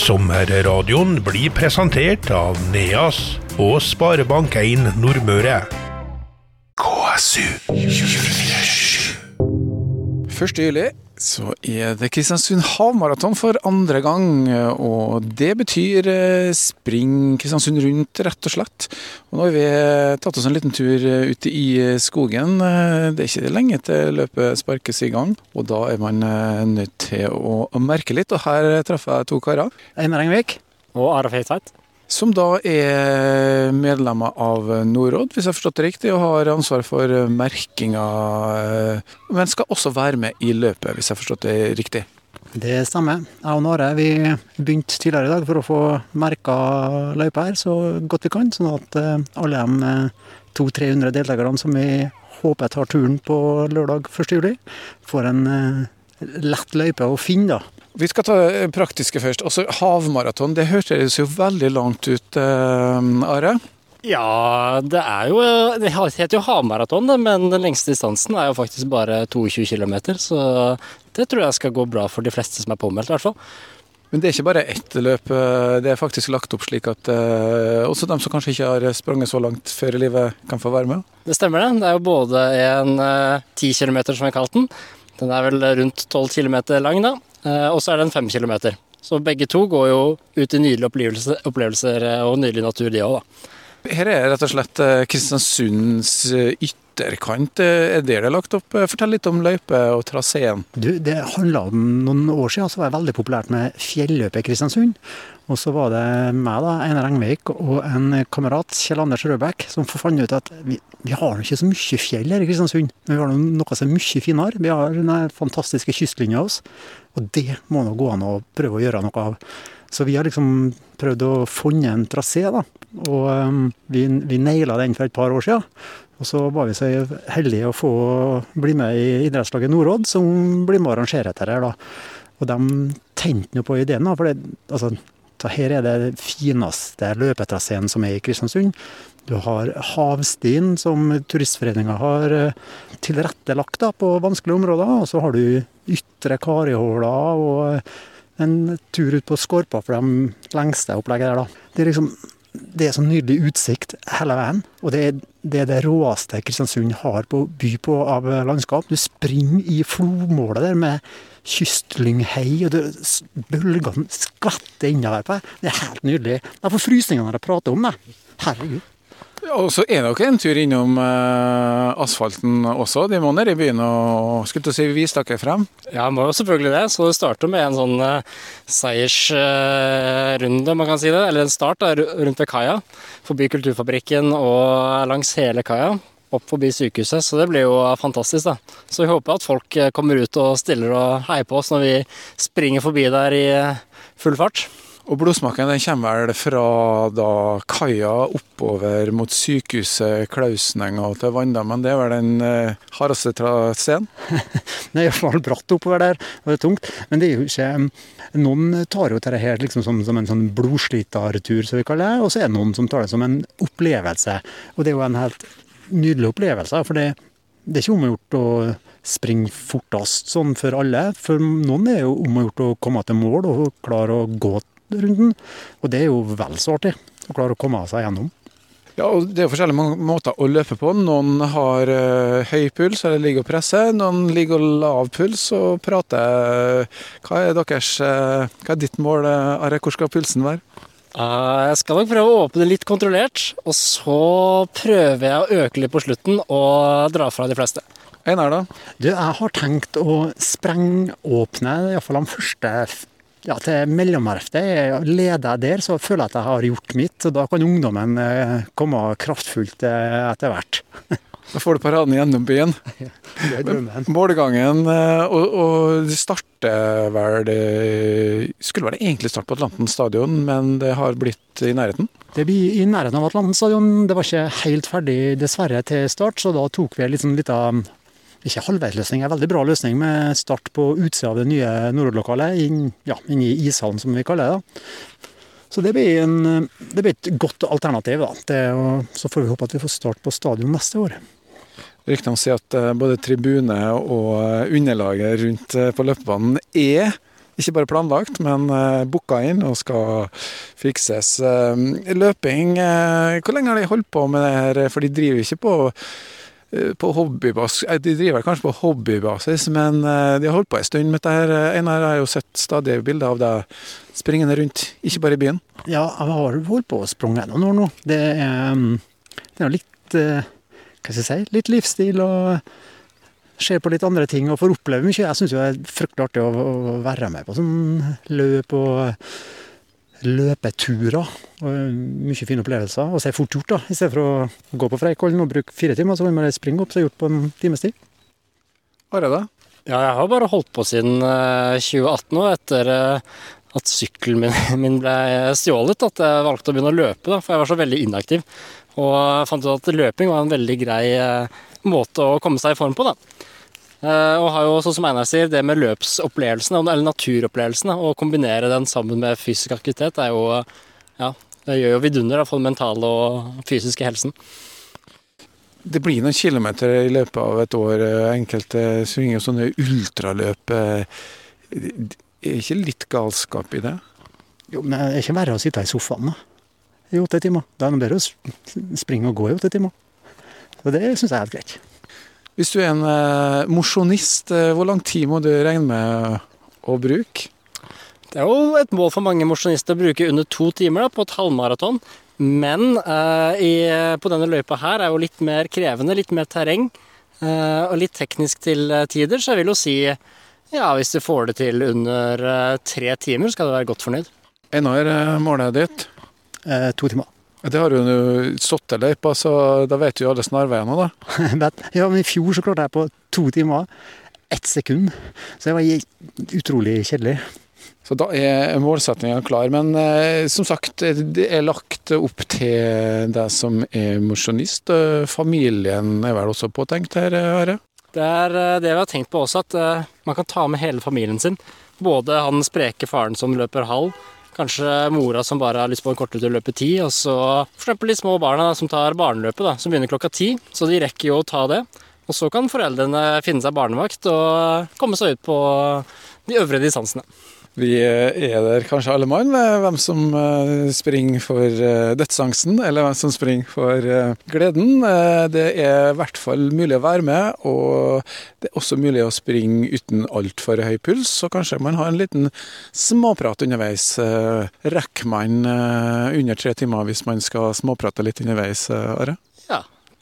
Sommerradioen blir presentert av Neas og Sparebank1 Nordmøre. KSU 247. 1. juli så er det Kristiansund havmaraton for andre gang. Og det betyr eh, spring Kristiansund rundt, rett og slett. Og nå har vi tatt oss en liten tur ute i skogen. Det er ikke lenge til løpet sparkes i gang, og da er man eh, nødt til å merke litt. Og her treffer jeg to karer. Einar Engvik. Og Araf Feitsveit. Som da er medlemmer av Norråd, hvis jeg har forstått det riktig, og har ansvar for merkinga. Men skal også være med i løpet, hvis jeg har forstått det riktig? Det stemmer. Jeg og Nare vi begynte tidligere i dag for å få merka løypa her så godt vi kan. Sånn at eh, alle de 200-300 deltakerne som vi håper tar turen på lørdag 1.7, får en eh, lett løype å finne. da. Vi skal ta det praktiske først. Altså Havmaraton, det hørtes jo veldig langt ut, eh, Are? Ja, det er jo Det heter jo havmaraton, men den lengste distansen er jo faktisk bare 22 km. Så det tror jeg skal gå bra for de fleste som er påmeldt, i hvert fall. Men det er ikke bare ett løp, det er faktisk lagt opp slik at uh, også de som kanskje ikke har sprunget så langt før i livet, kan få være med? Det stemmer det. Det er jo både en uh, 10 km, som vi kalt den. Den er vel rundt 12 km lang, da. Uh, og så er det en 5 kilometer. Så begge to går jo ut i nydelige opplevelser, opplevelser og nydelig natur, de òg, da. Her er rett og slett Kristiansunds ytterkant. Er det det er lagt opp? Fortell litt om løype og traseen. Det handla om noen år siden så var det veldig populært med fjelløpet i Kristiansund. Og så var det meg, da, Einar Engvik, og en kamerat, Kjell Anders Røbæk, som fant ut at vi, vi har ikke så mye fjell her i Kristiansund. Men vi har noe som er mye finere. Vi har den fantastiske kystlinja oss. Og det må nå gå an å prøve å gjøre noe av. Så vi har liksom prøvd å finne en trasé, da. Og um, vi, vi naila den for et par år siden. Og så var vi så heldige å få bli med i idrettslaget Nordråd, som blir med å arrangere dette her, da. Og de tente nå på ideen, da. For det, altså, her er det fineste løpetraseen som er i Kristiansund. Du har Havstien, som Turistforeninga har tilrettelagt da, på vanskelige områder. Og så har du Ytre Karihåla og en tur ut på Skorpa for de lengste opplegget der, da. Det er liksom det er så nydelig utsikt hele veien. Og det er, det er det råeste Kristiansund har på by på av landskap. Du springer i flomålet der med kystlynghei, og bølgene skvetter innover på deg. Det er helt nydelig. Jeg får frysninger når jeg prater om det. Herregud. Og så er dere en tur innom eh, asfalten også. De må ned i byen og skulle til å si vise dere frem? Ja, må jo selvfølgelig det. Så det starter med en sånn eh, seiersrunde, uh, man kan si det. Eller en start da, rundt ved kaia. Forbi Kulturfabrikken og langs hele kaia. Opp forbi sykehuset, så det blir jo fantastisk. da. Så vi håper at folk kommer ut og stiller og heier på oss når vi springer forbi der i full fart. Og blodsmaken den kommer vel fra da kaia oppover mot sykehuset Klausenenga til Vanndammen. Det er vel den eh, hardeste traseen? det er iallfall bratt oppover der, og det er tungt. Men det er jo ikke Noen tar jo dette her liksom som, som en sånn blodslitertur, som vi kaller det. Og så er det noen som tar det som en opplevelse. Og det er jo en helt nydelig opplevelse. For det, det er ikke omgjort å springe fortest sånn for alle. For noen er jo omgjort å komme til mål og klare å gå runden. Og det er jo vel så artig å klare å komme seg gjennom. Ja, og Det er jo forskjellige måter å løpe på. Noen har uh, høy puls eller ligger og presser. Noen ligger og lav puls og prater. Hva er deres, uh, hva er ditt mål, Are? Hvor skal pulsen være? Uh, jeg skal nok prøve å åpne litt kontrollert, og så prøver jeg å øke litt på slutten og dra fra de fleste. Einar, da? Du, jeg har tenkt å sprengåpne iallfall de første ja, til mellomverftet. Leder jeg der, så føler jeg at jeg har gjort mitt. og Da kan ungdommen eh, komme kraftfullt eh, etter hvert. Da får du paraden gjennom byen. Målgangen og, og, det starter vel det Skulle vel egentlig starte på Atlanten stadion, men det har blitt i nærheten? Det blir i nærheten av Atlanten stadion. Det var ikke helt ferdig, dessverre, til start, så da tok vi en liten liten ikke halvveisløsning, en veldig bra løsning med start på utsida av det nye Nordlokalet, inn, ja, inn i ishallen som vi kaller det. da. Så det blir, en, det blir, et godt alternativ. da. Det, så får vi håpe at vi får start på stadion neste år. Ryktene sier at både tribune og underlaget rundt på løpebanen er ikke bare planlagt, men booka inn og skal fikses. Løping, hvor lenge har de holdt på med det her? For de driver ikke på på hobbybasis, De driver kanskje på hobbybasis, men de har holdt på en stund med dette. her. Einar har jo sett stadig bilder av deg springende rundt, ikke bare i byen. Ja, jeg har holdt på å sprunge noen år nå. Det er, mm, det er litt hva skal jeg si, litt livsstil og ser på litt andre ting og får oppleve mye. Jeg syns det er fryktelig artig å, være med på sånn løp og løpeturer. Og mye fine opplevelser. Og så er fort gjort, da. I stedet for å gå på Freikollen og bruke fire timer, så kan man bare springe opp, så er gjort på en times tid. Har jeg det? Ja, jeg har bare holdt på siden 2018 nå, etter eh, at sykkelen min, min, ble stjålet. At jeg valgte å begynne å løpe, da, for jeg var så veldig inaktiv. Og jeg fant ut at løping var en veldig grei eh, måte å komme seg i form på. da. Eh, og har jo, sånn som Einar sier, det med løpsopplevelsene, eller naturopplevelsene, å kombinere den sammen med fysisk aktivitet, er jo Ja, det gjør jo vidunder for den mentale og fysiske helsen. Det blir noen kilometer i løpet av et år. Enkelte svinger sånne ultraløp. Er ikke litt galskap i det? Jo, men det er ikke verre å sitte i sofaen da. i åtte timer. Da er det bedre å springe og gå i åtte timer. Og det syns jeg er helt greit. Hvis du er en eh, mosjonist, eh, hvor lang tid må du regne med å bruke? Det er jo et mål for mange mosjonister å bruke under to timer da, på et halvmaraton. Men eh, i, på denne løypa her er jo litt mer krevende, litt mer terreng. og litt teknisk til tider, så jeg vil jo si ja, hvis du får det til under tre timer, skal du være godt fornøyd. Einar, målet ditt? to timer. Det har jo stått i løypa, så da vet jo alle snarveiene, da. ja, men i fjor så klarte jeg på to timer ett sekund. Så det var utrolig kjedelig. Så da er målsettinga klar. Men eh, som sagt, det er lagt opp til deg som er mosjonist. Familien er vel også påtenkt her, Are? Det er eh, det vi har tenkt på også, at man kan ta med hele familien sin. Både han spreke faren som løper halv, Kanskje mora som bare har lyst på en kortere tur, løpe ti. Og så f.eks. de små barna da, som tar barneløpet, da, som begynner klokka ti. Så de rekker jo å ta det. Og så kan foreldrene finne seg barnevakt og komme seg ut på de øvre distansene. Vi er der kanskje alle mann, hvem som eh, springer for eh, dødsangsten, eller hvem som springer for eh, gleden. Det er i hvert fall mulig å være med, og det er også mulig å springe uten altfor høy puls. Så kanskje man har en liten småprat underveis. Rekker man under tre timer hvis man skal småprate litt underveis, Are?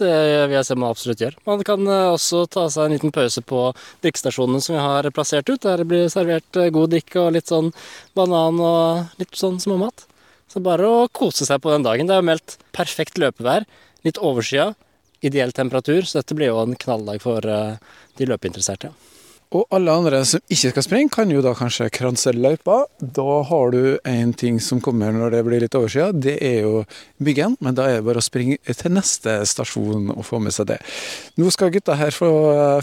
Det vil jeg se man absolutt gjør. Man kan eh, også ta seg en liten pause på drikkestasjonene som vi har plassert ut. Der det blir servert eh, god drikke og litt sånn banan og litt sånn småmat. Så bare å kose seg på den dagen. Det er jo meldt perfekt løpevær. Litt overskya. Ideell temperatur, så dette blir jo en knalldag for eh, de løpeinteresserte. Ja. Og alle andre som ikke skal springe, kan jo da kanskje kranse løypa. Da har du en ting som kommer når det blir litt overskya. Det er jo Byggen, men da er det bare å springe til neste stasjon og få med seg det. Nå skal gutta her, få,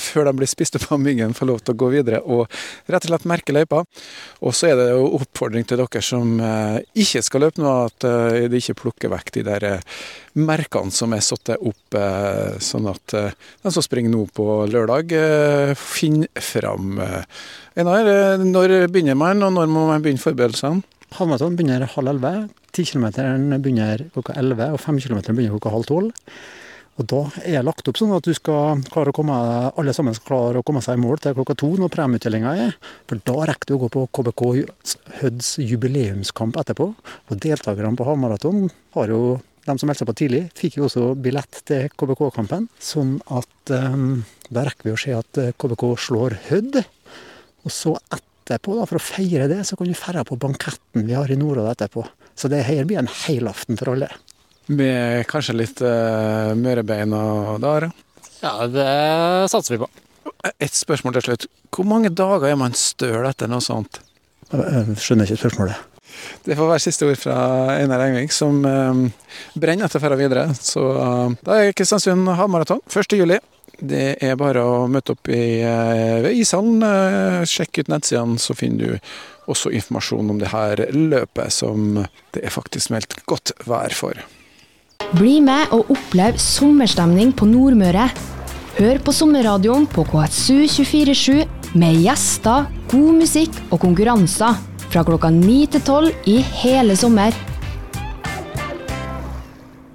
før de blir spist opp av myggen, få lov til å gå videre og rett og slett merke løypa. Og så er det jo oppfordring til dere som eh, ikke skal løpe nå, at eh, de ikke plukker vekk de der eh, merkene som er satt opp, eh, sånn at eh, de som springer nå på lørdag, eh, finner fram. Einar, når begynner man, og når må man begynne forberedelsene? Halvmaraton begynner halv elleve. 10 km begynner klokka elleve, og 5 km begynner klokka halv tolv. Og da er det lagt opp sånn at du skal klare å komme, alle sammen skal klare å komme seg i mål til klokka to når premieutdelinga er. For da rekker du å gå på KBK Høds jubileumskamp etterpå. Og deltakerne på halvmaraton har jo de som meldte seg på tidlig, fikk jo også billett til KBK-kampen. Sånn at um, da rekker vi å se at KBK eh, slår Hødd. Og så etterpå, da, for å feire det, så kan du dra på banketten vi har i Nordåd etterpå. Så det her blir en helaften for alle. Med kanskje litt uh, mørebein og dager? Ja, det satser vi på. Et spørsmål til slutt. Hvor mange dager er man støl etter noe sånt? Jeg skjønner ikke spørsmålet. Det får være siste ord fra Einar Engvik, som um, brenner etter å dra videre. Så uh, da er Kristiansund havmaraton 1.7. Det er bare å møte opp i, ved ishallen. Uh, sjekk ut nettsidene, så finner du også informasjon om det her løpet, som det er faktisk meldt godt vær for. Bli med og opplev sommerstemning på Nordmøre. Hør på sommerradioen på KSU 247 Med gjester, god musikk og konkurranser. Fra klokka ni til tolv i hele sommer.